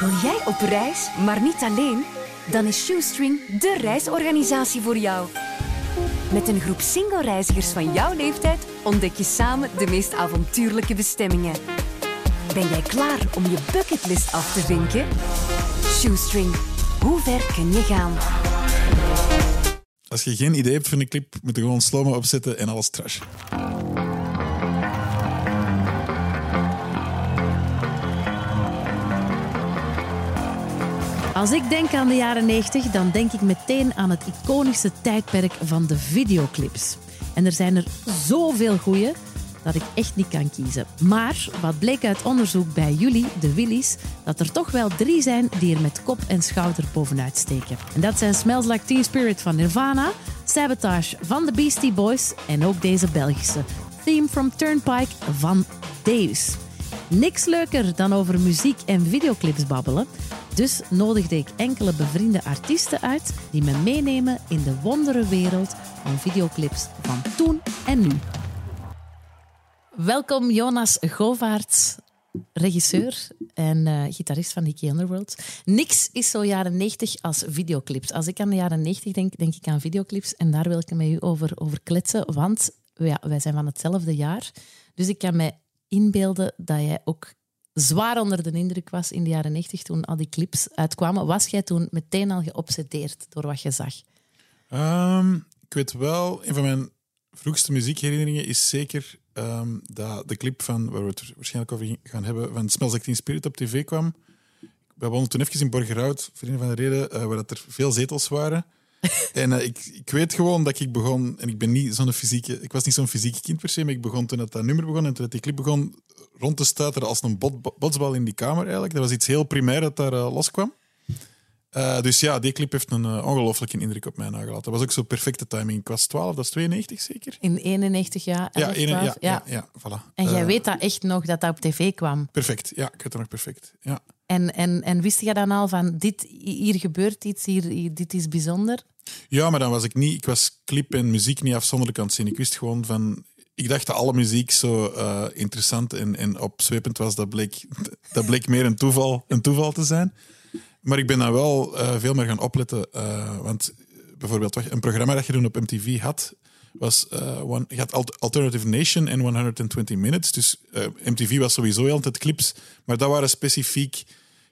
Wil jij op reis, maar niet alleen? Dan is Shoestring de reisorganisatie voor jou. Met een groep single-reizigers van jouw leeftijd ontdek je samen de meest avontuurlijke bestemmingen. Ben jij klaar om je bucketlist af te vinken? Shoestring, hoe ver kun je gaan? Als je geen idee hebt van een clip, moet je gewoon slow opzetten en alles trash. Als ik denk aan de jaren 90, dan denk ik meteen aan het iconische tijdperk van de videoclips. En er zijn er zoveel goeie dat ik echt niet kan kiezen. Maar wat bleek uit onderzoek bij jullie, de Willies, dat er toch wel drie zijn die er met kop en schouder bovenuit steken. En dat zijn Smells Like Teen Spirit van Nirvana, Sabotage van de Beastie Boys en ook deze Belgische Theme from Turnpike van Daves. Niks leuker dan over muziek en videoclips babbelen. Dus nodigde ik enkele bevriende artiesten uit die me meenemen in de wondere wereld van videoclips van toen en nu. Welkom Jonas Govaerts, regisseur en uh, gitarist van Nicky Underworld. Niks is zo jaren 90 als videoclips. Als ik aan de jaren 90 denk, denk ik aan videoclips. En daar wil ik met u over, over kletsen, want ja, wij zijn van hetzelfde jaar. Dus ik kan mij inbeelden dat jij ook zwaar onder de indruk was in de jaren 90 toen al die clips uitkwamen. Was jij toen meteen al geobsedeerd door wat je zag? Um, ik weet wel, een van mijn vroegste muziekherinneringen is zeker um, dat de clip van, waar we het waarschijnlijk over gaan hebben, van Smells Like Teen Spirit op tv kwam. We woonden toen even in Borgerhout, voor een van de reden, uh, waar dat er veel zetels waren. en uh, ik, ik weet gewoon dat ik begon, en ik ben niet zo'n fysieke, ik was niet zo'n fysieke kind per se, maar ik begon toen dat, dat nummer begon en toen dat die clip begon rond te stuiteren als een bot, botsbal in die kamer eigenlijk. Dat was iets heel primair dat daar uh, loskwam. Uh, dus ja, die clip heeft een uh, ongelooflijke indruk op mij nagelaten. Dat was ook zo perfecte timing. Ik was 12, dat is 92 zeker? In 91 jaar? Ja, 11, ja, ja, ja, ja, voilà. En jij weet dat echt nog, dat dat op tv kwam? Perfect, ja, ik weet het nog perfect. Ja. En, en, en wist je dan al van, dit, hier gebeurt iets, hier, dit is bijzonder? Ja, maar dan was ik niet... Ik was clip en muziek niet afzonderlijk aan het zien. Ik wist gewoon van... Ik dacht dat alle muziek zo uh, interessant en, en opzwepend was. Dat bleek, dat bleek meer een toeval, een toeval te zijn. Maar ik ben dan wel uh, veel meer gaan opletten. Uh, want bijvoorbeeld een programma dat je toen op MTV had, was one, je had Alternative Nation en 120 Minutes. Dus MTV was sowieso altijd clips, maar dat waren specifiek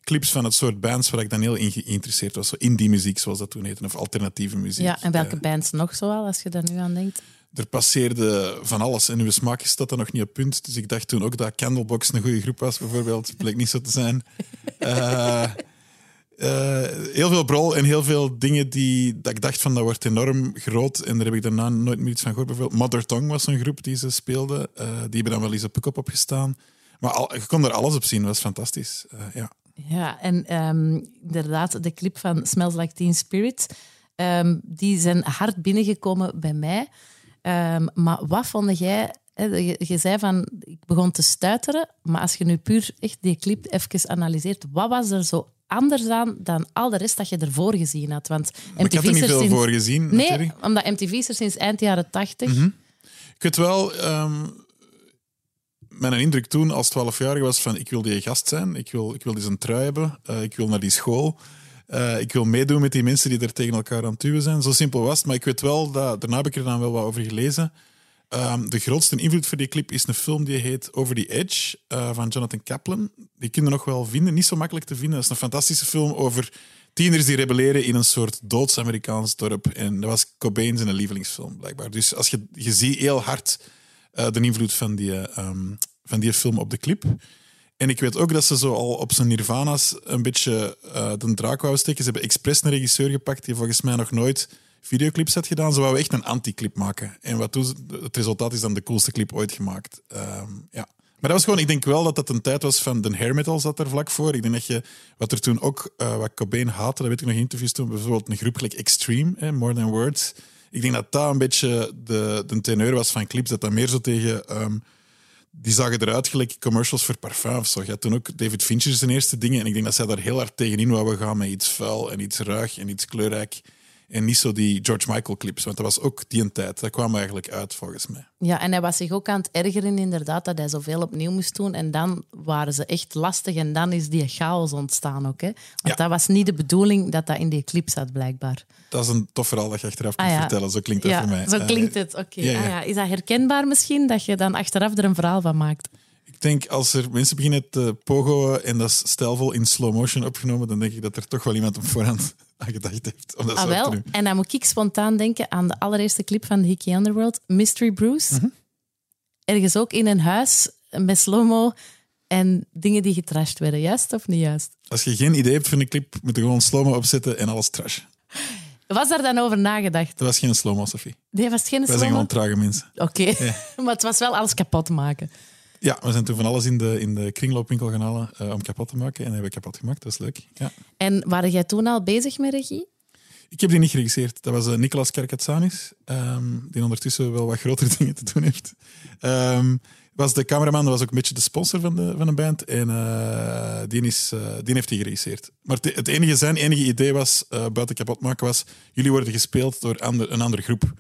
clips van het soort bands waar ik dan heel in geïnteresseerd was. Zo indie muziek, zoals dat toen heette, of alternatieve muziek. Ja, en welke bands nog zoal, als je daar nu aan denkt? Er passeerde van alles en uw smaak staat er nog niet op punt. Dus ik dacht toen ook dat Candlebox een goede groep was, bijvoorbeeld. Bleek niet zo te zijn. Uh, Uh, heel veel brol en heel veel dingen die dat ik dacht van dat wordt enorm groot. En daar heb ik daarna nooit meer iets van gehoord. Bijvoorbeeld Mother Tongue was een groep die ze speelden. Uh, die hebben dan wel eens op Pukop opgestaan. Maar al, je kon er alles op zien. Dat was fantastisch. Ja. ja, en um, inderdaad, de clip van Smells Like Teen Spirit. Um, die zijn hard binnengekomen bij mij. Um, maar wat vond jij je, je, zei van, ik begon te stuiteren, maar als je nu puur echt die clip even analyseert, wat was er zo anders aan dan al de rest dat je ervoor gezien had. Want MTV ik had er niet veel sinds... voor gezien. Nee, natuurlijk. omdat MTV is er sinds eind jaren tachtig. Mm -hmm. Ik weet wel, um, mijn indruk toen als 12-jarige was van ik wil die gast zijn, ik wil, ik wil die zijn trui hebben, uh, ik wil naar die school. Uh, ik wil meedoen met die mensen die er tegen elkaar aan het duwen zijn. Zo simpel was het. Maar ik weet wel, dat, daarna heb ik er dan wel wat over gelezen. Um, de grootste invloed voor die clip is een film die heet Over the Edge uh, van Jonathan Kaplan. Die kunnen nog wel vinden, niet zo makkelijk te vinden. Dat is een fantastische film over tieners die rebelleren in een soort doods-Amerikaans dorp. En dat was Cobain zijn lievelingsfilm, blijkbaar. Dus als je, je ziet heel hard uh, de invloed van die, um, van die film op de clip. En ik weet ook dat ze zo al op zijn Nirvana's een beetje uh, de draak wou steken. Ze hebben expres een regisseur gepakt die volgens mij nog nooit videoclips had gedaan. Ze wouden echt een anti-clip maken. En wat toen, het resultaat is dan de coolste clip ooit gemaakt. Um, ja. Maar dat was gewoon, ik denk wel dat dat een tijd was van de hair metal zat er vlak voor. Ik denk dat je, wat er toen ook, uh, wat Cobain haatte, dat weet ik nog in interviews toen, bijvoorbeeld een groep gelijk Extreme, More Than Words. Ik denk dat dat een beetje de, de teneur was van clips, dat dat meer zo tegen... Um, die zagen eruit gelijk commercials voor parfum of zo. Je had toen ook David Fincher zijn eerste dingen. En ik denk dat zij daar heel hard tegenin wouden gaan met iets vuil en iets ruig en iets kleurrijk. En niet zo die George Michael clips, want dat was ook die een tijd. Dat kwam eigenlijk uit volgens mij. Ja, en hij was zich ook aan het ergeren inderdaad dat hij zoveel opnieuw moest doen. En dan waren ze echt lastig en dan is die chaos ontstaan ook. Hè? Want Ja. dat was niet de bedoeling dat dat in die clip zat, blijkbaar. Dat is een tof verhaal dat je achteraf kunt Ah, ja. vertellen. Zo klinkt dat ja, voor mij. zo Eh, klinkt het. Oké. Ah, ja. Is dat herkenbaar misschien, dat je dan achteraf er een verhaal van maakt? Ik denk als er mensen beginnen te pogoen en dat is stijlvol in slow motion opgenomen, dan denk ik dat er toch wel iemand op voorhand aan gedacht heeft om dat Ah, wel. En dan moet ik spontaan denken aan de allereerste clip van The Hickey Underworld, Mystery Bruce. Mhm. Ergens ook in een huis met slow-mo en dingen die getrashed werden. Juist of niet juist? Als je geen idee hebt voor een clip, moet je gewoon slow-mo opzetten en alles trash. Was daar dan over nagedacht? Dat was geen slow-mo, Sophie. Nee, was geen Wij zijn slow-mo? gewoon trage mensen. Oké, maar het was wel alles kapot maken. Ja, we zijn toen van alles in de, in de kringloopwinkel gaan halen eh, om kapot te maken. En hebben we kapot gemaakt. Dat is leuk. Ja. En waren jij toen al bezig met regie? Ik heb die niet geregisseerd. Dat was eh, Nicolas Kerkatsanis, ehm, die ondertussen wel wat grotere dingen te doen heeft. Ehm, was de cameraman, dat was ook een beetje de sponsor van de, van de band. En eh, die, is, die heeft die geregisseerd. Maar het, het enige, zijn enige idee was, buiten kapot maken, was jullie worden gespeeld door ander, een andere groep.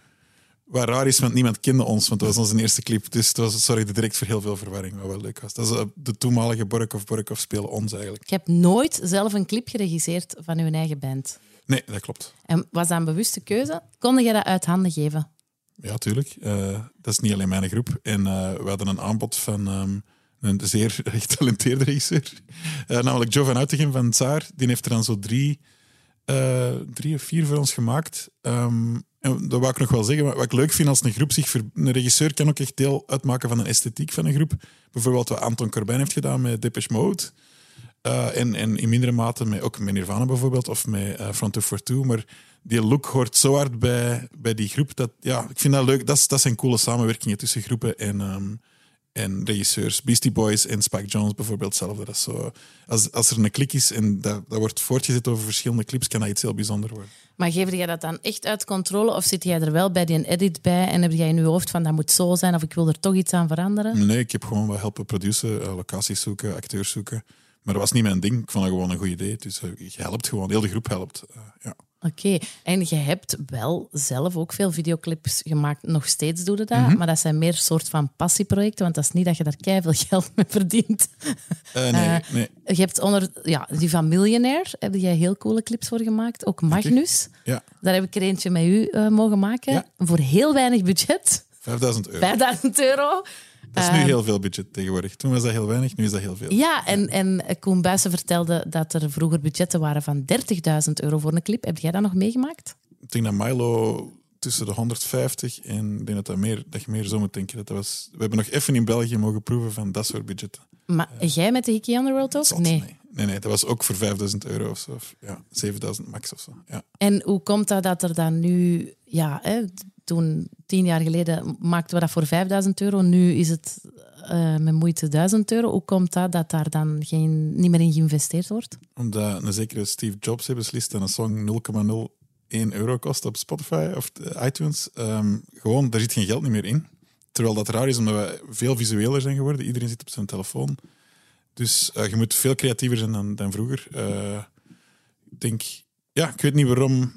Wat raar is, want niemand kende ons, want dat was onze eerste clip. Dus het was, zorgde direct voor heel veel verwarring, wat wel leuk was. Dat is eh, de toenmalige Borkov Borkov spelen ons eigenlijk. Je hebt nooit zelf een clip geregisseerd van je eigen band. Nee, dat klopt. En was dat een bewuste keuze? Kon je dat uit handen geven? Ja, tuurlijk. Eh, dat is niet alleen mijn groep. En eh, we hadden een aanbod van ehm, een zeer getalenteerde regisseur. Namelijk Joe van Uitegem van Tsaar. Die heeft er dan zo drie, drie of vier voor ons gemaakt. Ehm, en dat wou ik nog wel zeggen. Wat ik leuk vind als een groep zich... Een regisseur kan ook echt deel uitmaken van de esthetiek van een groep. Bijvoorbeeld wat Anton Corbijn heeft gedaan met Depeche Mode. Eh, en, en in mindere mate met, ook met Nirvana bijvoorbeeld, of met eh Front 242. Maar die look hoort zo hard bij, bij die groep. Dat, ja, ik vind dat leuk. Dat, dat zijn coole samenwerkingen tussen groepen en, ehm, en regisseurs. Beastie Boys en Spike Jones bijvoorbeeld hetzelfde. Dat is zo, als, als er een klik is en dat, dat wordt voortgezet over verschillende clips, kan dat iets heel bijzonder worden. Maar geef jij dat dan echt uit controle? Of zit jij er wel bij die edit bij en heb jij in je hoofd van dat moet zo zijn of ik wil er toch iets aan veranderen? Nee, ik heb gewoon wat helpen produceren, eh, locaties zoeken, acteurs zoeken. Maar dat was niet mijn ding. Ik vond dat gewoon een goed idee. Dus eh, je helpt gewoon, heel de groep helpt. Eh, ja. Oké, en je hebt wel zelf ook veel videoclips gemaakt. Nog steeds doe je dat, Mhm. maar dat zijn meer soort van passieprojecten, want dat is niet dat je daar keiveel geld mee verdient. Eh, nee, Eh, nee. Je hebt onder ja, die van Millionaire, heb jij heel coole clips voor gemaakt. Ook Magnus, Ja, daar heb ik er eentje met u eh, mogen maken. Ja. Voor heel weinig budget, 5000 euro. 5000 euro. Dat is nu heel veel budget tegenwoordig. Toen was dat heel weinig, nu is dat heel veel. Ja, en, en Koen Buijsen vertelde dat er vroeger budgetten waren van 30.000 euro voor een clip. Heb jij dat nog meegemaakt? Ik denk dat Milo tussen de 150 en ik denk dat, dat, meer, dat je meer zo moet denken. Dat dat was, we hebben nog even in België mogen proeven van dat soort budgetten. Maar jij met de Hickey Underworld ook? Zot, nee. nee. nee, nee, dat was ook voor 5000 euro of zo. Of, ja, 7000 max of zo. Ja. En hoe komt dat dat er dan nu, ja, hè, toen tien jaar geleden maakten we dat voor 5000 euro, nu is het eh, met moeite 1000 euro. Hoe komt dat dat daar dan geen, niet meer in geïnvesteerd wordt? Omdat een zekere Steve Jobs heeft beslist dat een song 0,01 euro kost op Spotify of iTunes. Ehm, gewoon, daar zit geen geld meer in. Terwijl dat raar is, omdat we veel visueler zijn geworden. Iedereen zit op zijn telefoon. Dus eh, je moet veel creatiever zijn dan, dan vroeger. Eh, ik denk, ja, ik weet niet waarom.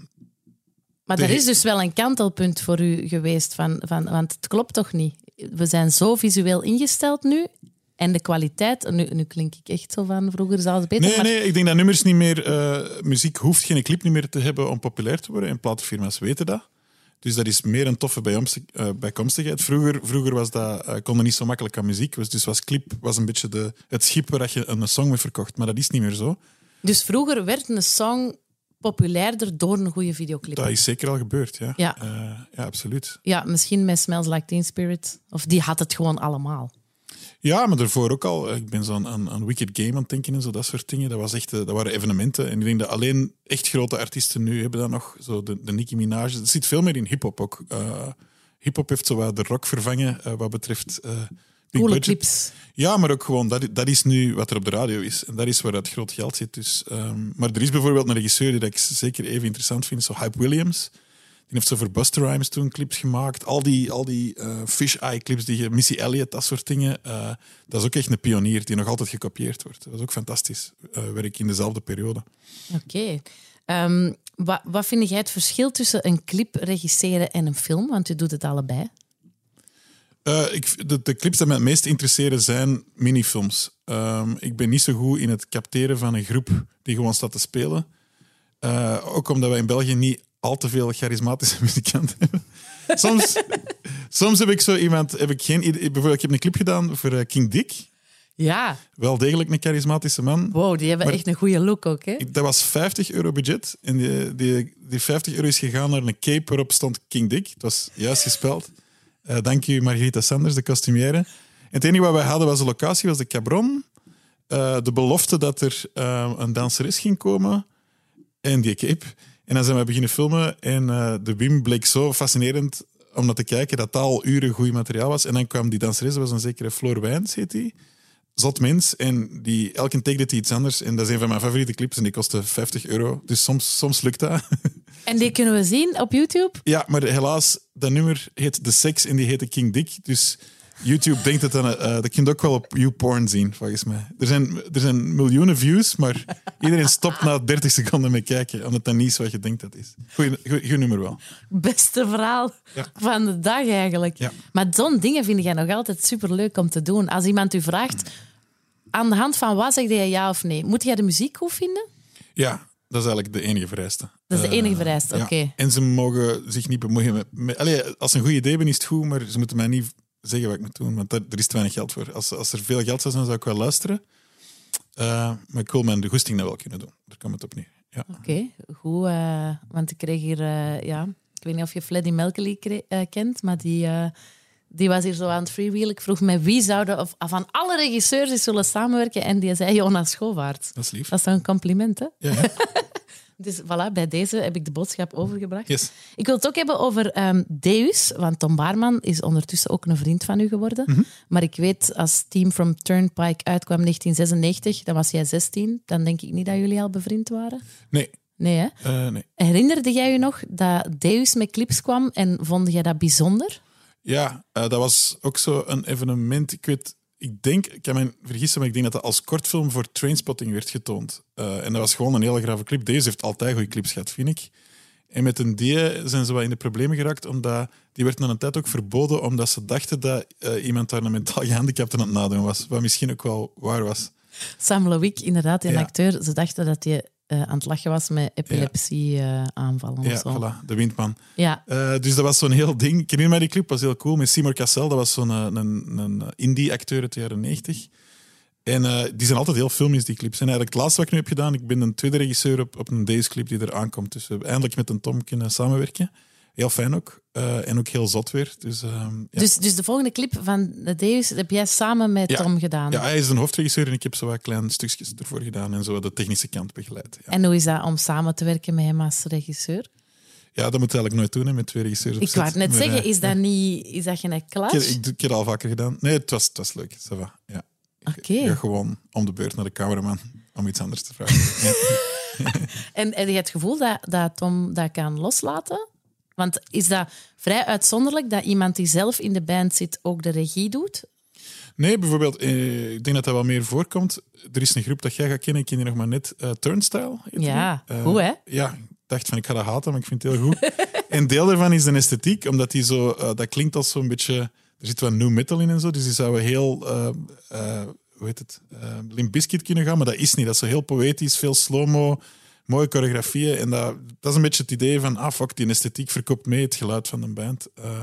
Maar er is dus wel een kantelpunt voor u geweest, van, van, want het klopt toch niet? We zijn zo visueel ingesteld nu. En de kwaliteit, nu, nu klink ik echt zo van vroeger zal het beter. Nee, maar nee, ik denk dat nummers niet meer. eh, muziek hoeft geen clip niet meer te hebben om populair te worden. En platenfirma's weten dat. Dus dat is meer een toffe eh, bijkomstigheid. Vroeger, vroeger was dat, eh, kon er niet zo makkelijk aan muziek. Dus, dus was clip was een beetje de, het schip waar je een song mee verkocht. Maar dat is niet meer zo. Dus vroeger werd een song populairder door een goede videoclip. Dat is zeker al gebeurd, ja. Ja. Eh, ja, absoluut. Ja, misschien met Smells Like Teen Spirit. Of die had het gewoon allemaal. Ja, maar daarvoor ook al. Ik ben zo aan, aan, aan Wicked Game aan het denken en zo, dat soort dingen. Dat, was echt, eh, dat waren evenementen. En ik denk dat alleen echt grote artiesten nu hebben dat nog. Zo de, de Nicki Minaj. Het zit veel meer in hip-hop ook. Eh, hip-hop heeft zo wat de rock vervangen wat betreft. Coole clips. Ja, maar ook gewoon, dat, dat is nu wat er op de radio is. En dat is waar het groot geld zit. Dus, ehm, maar er is bijvoorbeeld een regisseur die dat ik zeker even interessant vind, zo Hype Williams. Die heeft zo voor Buster Rhymes toen clips gemaakt. Al die, al die eh, Fish Eye clips, die, je- Missy Elliott, dat soort dingen. eh, dat is ook echt een pionier die nog altijd gekopieerd wordt. Dat was ook fantastisch. eh werk in dezelfde periode. Oké. Ehm, Wat, wat vind jij het verschil tussen een clip regisseren en een film? Want je doet het allebei. Eh, ik, de, de clips die mij het meest interesseren zijn minifilms. Ehm, ik ben niet zo goed in het capteren van een groep die gewoon staat te spelen. Eh, ook omdat wij in België niet al te veel charismatische muzikanten hebben. Soms, soms heb ik zo iemand, heb ik geen idee. Bijvoorbeeld, ik heb een clip gedaan voor eh, King Dick. Ja, Wel degelijk een charismatische man. wow, die hebben echt een goede look ook. Hè? Dat was 50 euro budget. En die, die, die 50 euro is gegaan naar een cape waarop stond King Dick. Het was juist gespeld. Eh, dank u, Margarita Sanders, de costumière. Het enige wat wij hadden was de locatie, was de Cabron. Eh, de belofte dat er eh, een danseres ging komen. En die cape. En dan zijn we beginnen filmen. En de Wim bleek zo fascinerend om naar te kijken dat dat al uren goed materiaal was. En dan kwam die danseres, dat was een zekere Floor Wijns, heet die zot mens. En die, elke take deed hij iets anders. En dat is een van mijn favoriete clips en die kostte 50 euro. Dus soms, soms lukt dat. En die kunnen we zien op YouTube. ja, maar helaas, dat nummer heet The Sex en die heette King Dick. Dus YouTube denkt dat dan... eh, dat kun je ook wel op YouPorn zien, volgens mij. Er zijn, er zijn miljoenen views, maar iedereen stopt na 30 seconden met kijken. Omdat dat niet is wat je denkt dat is. Goeie nummer wel. Beste verhaal Ja. van de dag eigenlijk. Ja. Maar zo'n dingen vind jij nog altijd superleuk om te doen. Als iemand u vraagt, aan de hand van wat zeg jij ja of nee? Moet jij de muziek goed vinden? Ja, dat is eigenlijk de enige vereiste. Dat is de Eh, enige vereiste, oké. En ze mogen zich niet bemoeien met... met allee, als ze een goed idee hebben, is het goed, maar ze moeten mij niet zeggen wat ik moet doen, want daar, er is te weinig geld voor. Als, als er veel geld zou zijn, zou ik wel luisteren. Eh, maar ik wil mijn de goesting wel kunnen doen. Daar komt het op neer. Ja. Oké, goed. eh, want ik kreeg hier, ja, ik weet niet of je Freddie eh, kent, maar die, die was hier zo aan het freewheelen. Ik vroeg mij wie zouden of, van alle regisseurs die zullen samenwerken en die zei Jonas Schovaert. Dat is lief. Dat is een compliment, hè? Ja. Dus voilà, bij deze heb ik de boodschap overgebracht. Yes. Ik wil het ook hebben over ehm, Deus, want Tom Baarman is ondertussen ook een vriend van u geworden. Mhm. Maar ik weet, als Team from Turnpike uitkwam in 1996, dan was jij 16. Dan denk ik niet dat jullie al bevriend waren. Nee, Nee, hè? eh, nee. Herinnerde jij je nog dat Deus met clips kwam en vond jij dat bijzonder? Ja, eh, dat was ook zo een evenement. Ik weet, ik denk, ik kan me vergissen, maar ik denk dat dat als kortfilm voor Trainspotting werd getoond. Eh, en dat was gewoon een hele grave clip. Deze heeft altijd goede clips gehad, vind ik. En met een D zijn ze wat in de problemen geraakt, omdat die werd na een tijd ook verboden, omdat ze dachten dat eh, iemand daar een mentaal gehandicapte aan het nadoen was. Wat misschien ook wel waar was. Sam Loic, inderdaad, die Ja. acteur, ze dachten dat hij eh, aan het lachen was met epilepsie-aanvallen Ja, of zo. voilà, de windman. Ja, Eh, dus dat was zo'n heel ding. Ik herinner mij die clip, was heel cool. Met Seymour Cassel, dat was zo'n eh, een, een indie-acteur uit de jaren 90. En eh, die zijn altijd heel filmisch, die clips. En eigenlijk het laatste wat ik nu heb gedaan, ik ben een tweede regisseur op, op een Days clip die er aankomt. Dus we hebben eindelijk met een Tom kunnen samenwerken. Heel fijn ook. Eh, en ook heel zot weer. Dus, ehm, ja. dus, dus de volgende clip van de Deus heb jij samen met Ja. Tom gedaan. ja, hij is een hoofdregisseur en ik heb zo wat kleine stukjes ervoor gedaan en zo de technische kant begeleid. Ja, En hoe is dat om samen te werken met hem als regisseur? ja dat moet je eigenlijk nooit doen hè, met twee regisseurs op Ik wou het net Maar, zeggen, eh, is dat niet is dat geen ik, heb- ik, ik heb het al vaker gedaan. Nee, het was, het was leuk. Ça va. Ja. Oké. Gewoon om de beurt naar de cameraman om iets anders te vragen. Ja. En heb je het gevoel dat, dat Tom dat kan loslaten? Want is dat vrij uitzonderlijk dat iemand die zelf in de band zit ook de regie doet? Nee, bijvoorbeeld, eh, ik denk dat dat wel meer voorkomt. Er is een groep dat jij gaat kennen, ik ken die nog maar net, eh, Turnstile. Ja, Eh, goed hè? Ja, ik dacht van ik ga dat haten, maar ik vind het heel goed. en deel daarvan is de esthetiek, omdat die zo, eh, dat klinkt als zo'n beetje, er zit wat new metal in en zo, dus die zouden heel, eh, eh, hoe heet het, uh, Limp Bizkit kunnen gaan, maar dat is niet. Dat is zo heel poëtisch, veel slow-mo, mooie choreografieën. En dat, dat is een beetje het idee van, ah fuck, die esthetiek verkoopt mee het geluid van de band. Eh,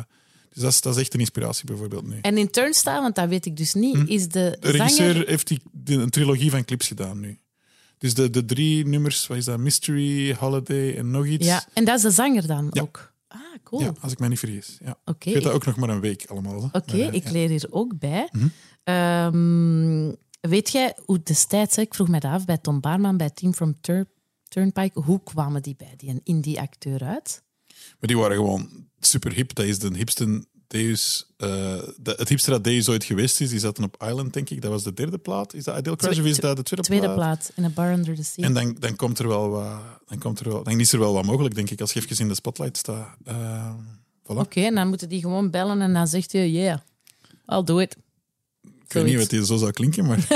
dus dat is, dat is echt een inspiratie bijvoorbeeld nu. En in Turnstile, want dat weet ik dus niet, is de, Hm? De regisseur zanger... heeft die, die- een trilogie van clips gedaan nu. Dus de, de drie nummers, wat is dat? Mystery, Holiday en nog iets. Ja, en dat is de zanger dan Ja. ook. Ah, cool. Ja, als ik mij niet vergis. Ja. Oké, Ik weet dat ook nog maar een week allemaal. Oké, ik ja. leer hier ook bij. Mhm. Ehm, weet jij hoe destijds, hè, ik vroeg mij dat af bij Tom Baarman, bij Team from Tur- Turnpike, hoe kwamen die bij die indie-acteur uit? Maar die waren gewoon super hip. Dat is de hipste Deus... eh, de, het hipste dat Deus ooit geweest is, die zaten op Island, denk ik. Dat was de derde plaat. Is dat Ideal Crash of is dat de tweede, Tweede plaat? plaat, In a Bar Under the Sea. En dan, dan komt er wel wat... Dan, komt er wel, dan is er wel wat mogelijk, denk ik, als je even in de spotlight staat. Eh, voilà. Oké, en dan moeten die gewoon bellen en dan zegt je, yeah, I'll do it. Ik weet niet wat die zo zou klinken, maar...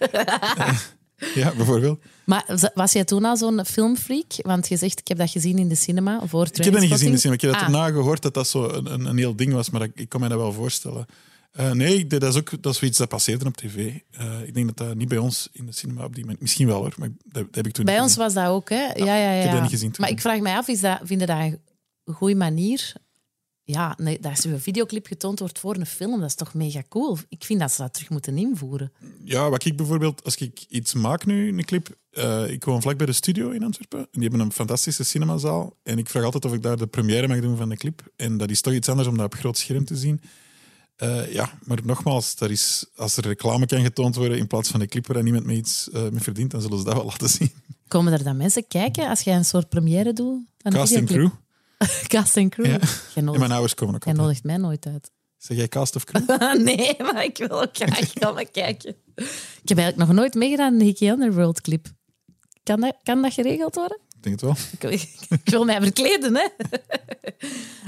Ja, bijvoorbeeld. Maar was jij toen al zo'n filmfreak? Want je zegt, ik heb dat gezien in de cinema voor Ik heb dat niet gezien in de cinema. Ik heb dat Ah. erna gehoord dat dat zo een, een, een heel ding was, maar dat- ik kan me dat wel voorstellen. Eh, nee, dat is ook dat is zoiets dat passeerde op tv. Eh, ik denk dat dat niet bij ons in de cinema op die moment... Misschien wel hoor, maar dat, dat heb ik toen Bij niet ons gezien. was dat ook, hè? Ja, ja, ja. ik heb dat niet gezien toen. Maar ik vraag mij af, is dat, vind je dat een goede manier? Ja, nee, dat als een videoclip getoond wordt voor een film, dat is toch mega cool. Ik vind dat ze dat terug moeten invoeren. Ja, wat ik bijvoorbeeld, als ik iets maak nu, een clip, eh, ik woon vlak bij de studio in Antwerpen. En die hebben een fantastische cinemazaal. En ik vraag altijd of ik daar de première mag doen van de clip. En dat is toch iets anders om dat op groot scherm te zien. Eh, ja, maar nogmaals, daar is, als er reclame kan getoond worden in plaats van een clip waar niemand mee iets eh, mee verdient, dan zullen ze dat wel laten zien. Komen er dan mensen kijken als jij een soort première doet? Van een Cast en videoclip? crew. Cast en crew. Ja. Jij, En nodigt, mijn ouders komen ook jij nodigt mij nooit uit. Zeg jij cast of crew? nee, maar ik wil ook graag komen kijken. Ik heb eigenlijk nog nooit meegedaan in een Hickey Underworld clip. Kan dat, kan dat geregeld worden? Ik denk het wel. Ik, wil- ik wil mij verkleden, hè.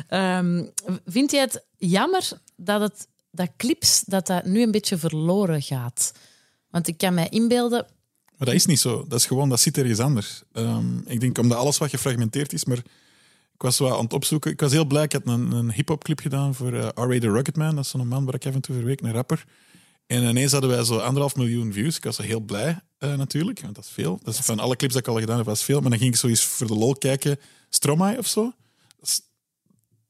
Ehm, vind je het jammer dat, het, dat clips dat dat nu een beetje verloren gaat? Want ik kan mij inbeelden... Maar dat is niet zo. Dat is gewoon, dat zit ergens anders. Ehm, ik denk omdat alles wat gefragmenteerd is, maar ik was zo aan het opzoeken. Ik was heel blij. Ik had een, een hip-hop clip gedaan voor uh, R.A. the Rocketman. Dat is zo'n man waar ik af en toe verweek, een rapper. En ineens hadden wij zo anderhalf miljoen views. Ik was heel blij uh, natuurlijk, want dat is veel. Dat is van alle clips dat ik al gedaan heb, was veel. Maar dan ging ik zo eens voor de lol kijken, Stromae of zo.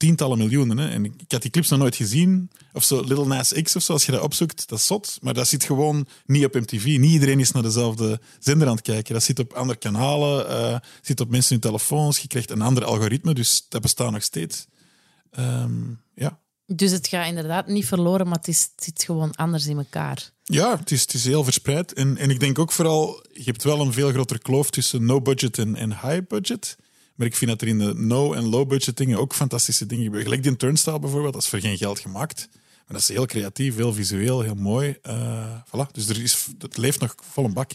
Tientallen miljoenen. Hè? En ik, ik had die clips nog nooit gezien. Of zo Little Nas X of zo, als je dat opzoekt, dat is zot. Maar dat zit gewoon niet op MTV. Niet iedereen is naar dezelfde zender aan het kijken. Dat zit op andere kanalen, uh, zit op mensen hun telefoons. Je krijgt een ander algoritme, dus dat bestaat nog steeds. Um, ja. Dus het gaat inderdaad niet verloren, maar het, is, het zit gewoon anders in elkaar. Ja, het is, het is heel verspreid. En, en ik denk ook vooral, je hebt wel een veel grotere kloof tussen no-budget en, en high-budget. Maar ik vind dat er in de no- en low-budget dingen ook fantastische dingen gebeuren. Gelijk die Turnstile bijvoorbeeld, dat is voor geen geld gemaakt. Maar dat is heel creatief, heel visueel, heel mooi. Uh, voilà. Dus er is, het leeft nog vol een bak.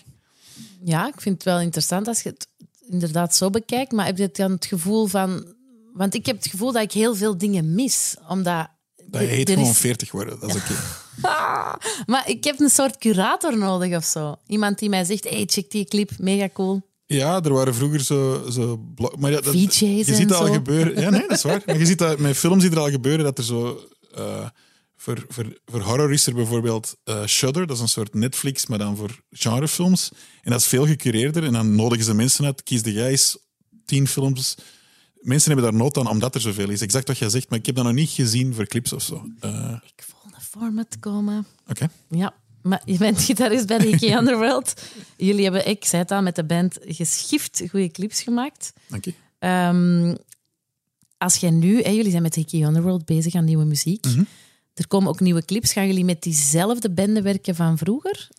Ja, ik vind het wel interessant als je het inderdaad zo bekijkt. Maar heb je dan het gevoel van... Want ik heb het gevoel dat ik heel veel dingen mis. Omdat... Dat je heet gewoon is... 40 worden, dat is oké. Okay. maar ik heb een soort curator nodig of zo. Iemand die mij zegt, hey, check die clip, mega cool. Ja, er waren vroeger zo... zo maar ja, dat, VJ's je ziet dat al gebeuren. Ja, nee, dat is waar. Maar je ziet dat met films die er al gebeuren, dat er zo... Uh, voor, voor, voor horror is er bijvoorbeeld uh, Shudder, dat is een soort Netflix, maar dan voor genrefilms. En dat is veel gecureerder. En dan nodigen ze mensen uit, kies de jij eens tien films. Mensen hebben daar nood aan, omdat er zoveel is. Exact wat jij zegt, maar ik heb dat nog niet gezien voor clips of zo. Uh, ik voel een format komen. Oké. Okay. Ja, maar je bent gitarist bij de Ikea Underworld. Jullie hebben, ik zei het al, met de band geschift goede clips gemaakt. Dank je. Um, als jij nu, hè, jullie zijn met de Ikea Underworld bezig aan nieuwe muziek. Mm -hmm. Er komen ook nieuwe clips. Gaan jullie met diezelfde bende werken van vroeger?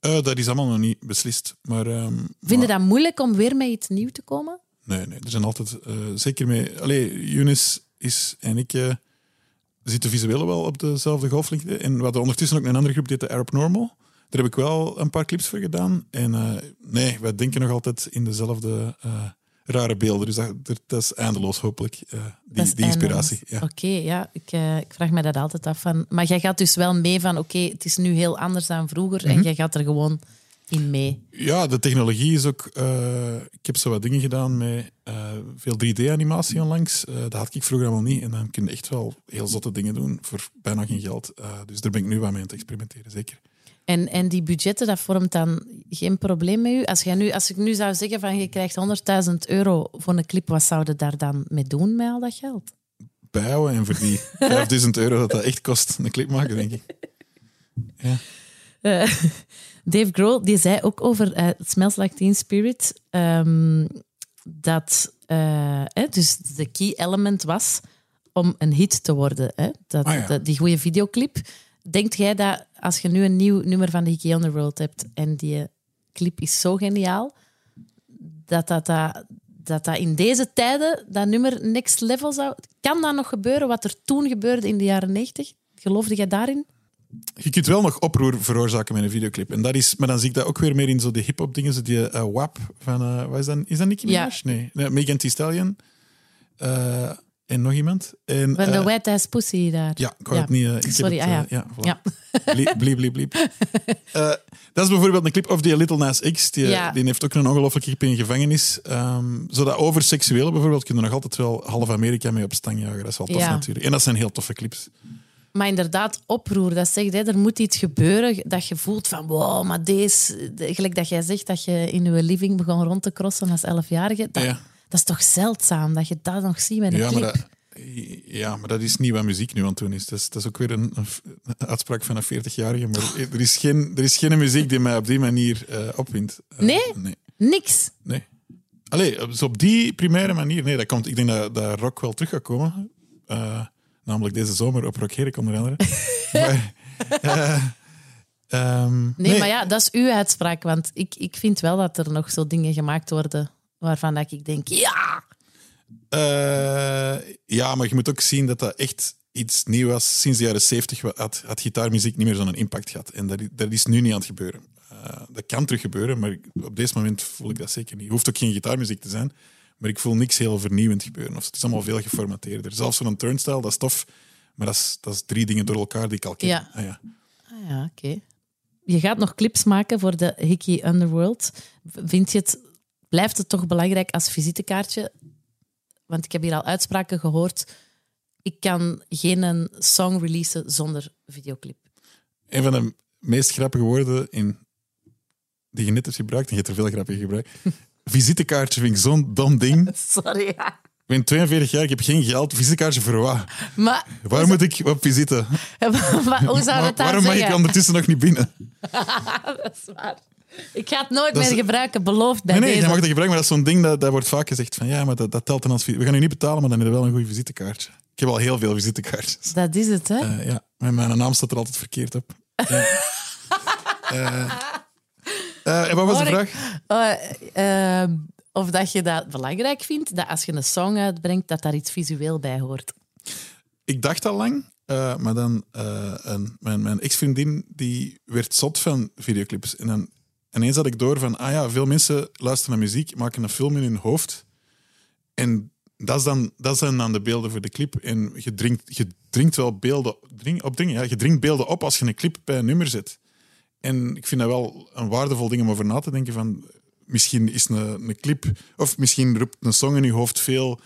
Uh, dat is allemaal nog niet beslist. Maar, um, Vind je maar... dat moeilijk om weer met iets nieuws te komen? Nee, nee. Er zijn altijd uh, zeker mee. Allee, Younes is en ik uh, zitten visueel wel op dezelfde golflengte. En we hadden ondertussen ook een andere groep die heette Arab Normal. Daar heb ik wel een paar clips voor gedaan. En uh, nee, wij denken nog altijd in dezelfde rare beelden. Dus dat, dat is eindeloos, hopelijk, uh, die, die inspiratie. Ja. Oké, okay, ja, ik, uh, ik, vraag me dat altijd af. Van, maar jij gaat dus wel mee van, oké, okay, het is nu heel anders dan vroeger mm -hmm. en jij gaat er gewoon in mee. Ja, de technologie is ook... Uh, ik heb zo wat dingen gedaan met veel 3D-animatie onlangs. dat had ik vroeger allemaal niet. En dan kun je echt wel heel zotte dingen doen voor bijna geen geld. dus daar ben ik nu wel mee aan het experimenteren, zeker. En, en die budgetten, dat vormt dan geen probleem met u? Als, jij nu, als ik nu zou zeggen van je krijgt 100.000 euro voor een clip, wat zou je daar dan mee doen met al dat geld? Bijhouden en voor die 5000 euro dat dat echt kost, een clip maken, denk ik. Ja. Dave Grohl die zei ook over uh, Smells Like Teen Spirit um, dat uh, hè, dus de key element was om een hit te worden. Hè? Dat, ah, ja. dat, die goede videoclip. Denkt jij dat als je nu een nieuw nummer van de Hickey Underworld hebt en die clip is zo geniaal, dat dat, dat, dat, dat in deze tijden dat nummer next level zou... Kan dat nog gebeuren wat er toen gebeurde in de jaren 90? Geloofde jij daarin? Je kunt wel nog oproer veroorzaken met een videoclip. En dat is, maar dan zie ik dat ook weer meer in zo de hip-hop dingen. Zo die uh, WAP van. Uh, wat is dat? Is dat Nicki Minaj? Ja. Nee. nee. Megan Thee Stallion. Uh, en nog iemand. En, Van de eh, Wet Ass Pussy daar. Ja, ik wou het niet... eh, ik Sorry, het, ah ja. eh, ja, voilà. Ja. Bliep, bliep. Eh, dat is bijvoorbeeld een clip of die Little Nas X. Die, Ja. die heeft ook een ongelooflijke clip in gevangenis. Ehm zodat over seksuele bijvoorbeeld kunnen nog altijd wel half Amerika mee op stang jagen. Dat is wel tof Ja. natuurlijk. En dat zijn heel toffe clips. Maar inderdaad, oproer. Dat zegt, hè, er moet iets gebeuren dat je voelt van wow, maar deze... de- Gelijk dat jij zegt dat je in je living begon rond te crossen als elfjarige. Dat, Ja. dat is toch zeldzaam dat je dat nog ziet met een Ja clip. maar, dat, ja, maar dat is niet wat muziek nu aan het doen is. Dat is, dat is ook weer een, een uitspraak van een 40-jarige. Maar er is, geen, er is geen muziek die mij op die manier eh, opwindt. Eh, Nee? Nee. Niks. nee. Allee, op die primaire manier, nee, dat komt, ik denk dat, dat rock wel terug gaat komen. Eh, namelijk deze zomer op Rock Herk onder andere. maar, eh, ehm, Nee, maar ja, dat is uw uitspraak. Want ik, ik vind wel dat er nog zo dingen gemaakt worden waarvan dat ik denk, ja, Eh, ja, maar je moet ook zien dat dat echt iets nieuws was. Sinds de jaren 70 had, had gitaarmuziek niet meer zo'n impact gehad. En dat, dat is nu niet aan het gebeuren. Eh, dat kan terug gebeuren, maar op deze moment voel ik dat zeker niet. Het hoeft ook geen gitaarmuziek te zijn, maar ik voel niks heel vernieuwend gebeuren. Of het is allemaal veel geformateerder. Zelfs zo'n turnstile, dat is tof, maar dat is, dat is drie dingen door elkaar die ik al ken. Ja. Ah, ja. Ah ja, oké. Je gaat nog clips maken voor de Hickey Underworld. Vind je het, blijft het toch belangrijk als visitekaartje? Want ik heb hier al uitspraken gehoord. Ik kan geen een song releasen zonder videoclip. Een van de meest grappige woorden in, die je net hebt gebruikt, en je hebt er veel grappige gebruikt. Visitekaartje vind ik zo'n dom ding. Sorry, ja. Ik ben 42 jaar, ik heb geen geld. Visitekaartje voor wat? Maar, Waar moet ik op visite? maar hoe zou dat waarom mag ik ondertussen nog niet binnen? Dat is waar. Ik ga het nooit Dat is- meer gebruiken, beloofd bij Nee, nee, je deze. mag dat gebruiken, maar dat is zo'n ding dat, dat wordt vaak gezegd van ja, maar dat, dat telt dan als. We gaan u niet betalen, maar dan heb je wel een goed visitekaartje. Ik heb al heel veel visitekaartjes. Dat is het, hè? Eh, ja, maar mijn naam staat er altijd verkeerd op. Ja. Eh, en wat was de ik- vraag? Eh, ehm, of dat je dat belangrijk vindt, dat als je een song uitbrengt, dat daar iets visueel bij hoort. Ik dacht al lang, eh, maar dan eh, een, mijn, mijn ex-vriendin die werd zot van videoclips. En dan ineens had ik door van, ah ja, veel mensen luisteren naar muziek, maken een film in hun hoofd. En dat, is dan, dat zijn dan de beelden voor de clip. En je dringt, je dringt wel beelden drink, op dingen. Ja, je dringt beelden op als je een clip bij een nummer zet. En ik vind dat wel een waardevol ding om over na te denken van... Misschien is een, een clip, of misschien roept een song in je hoofd veel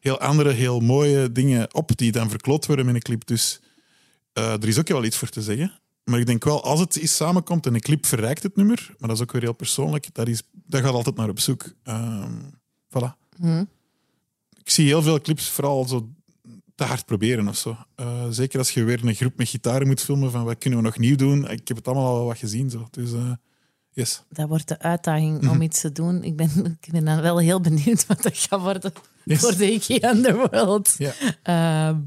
heel andere, heel mooie dingen op die dan verkloot worden met een clip. Dus eh, er is ook wel iets voor te zeggen. Maar ik denk wel, als het eens samenkomt en een clip verrijkt het nummer, maar dat is ook weer heel persoonlijk, dat, is, dat gaat altijd naar op zoek. Ehm voilà. Ik zie heel veel clips vooral zo te hard proberen of zo. Eh, zeker als je weer een groep met gitaren moet filmen van wat kunnen we nog nieuw doen. Ik heb het allemaal al wat gezien. Zo. Dus eh, yes. Dat wordt de uitdaging Mhm. om iets te doen. Ik ben, ik ben dan wel heel benieuwd wat dat gaat worden Yes. voor de Hickey Underworld. Ja. Ehm,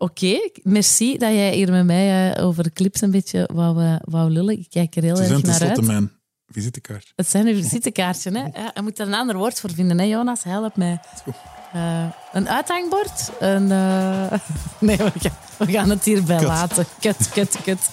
Oké, merci dat jij hier met mij eh, over clips een beetje wou, wou lullen. Ik kijk er heel Ze erg naar uit. mijn visitekaart. Het zijn uw visitekaartje, hè? Ja, je moet er een ander woord voor vinden, hè, Jonas? Help mij. Eh, een uithangbord? Een, eh, Nee, we gaan, we gaan het hierbij Kut. laten. Kut, kut, kut.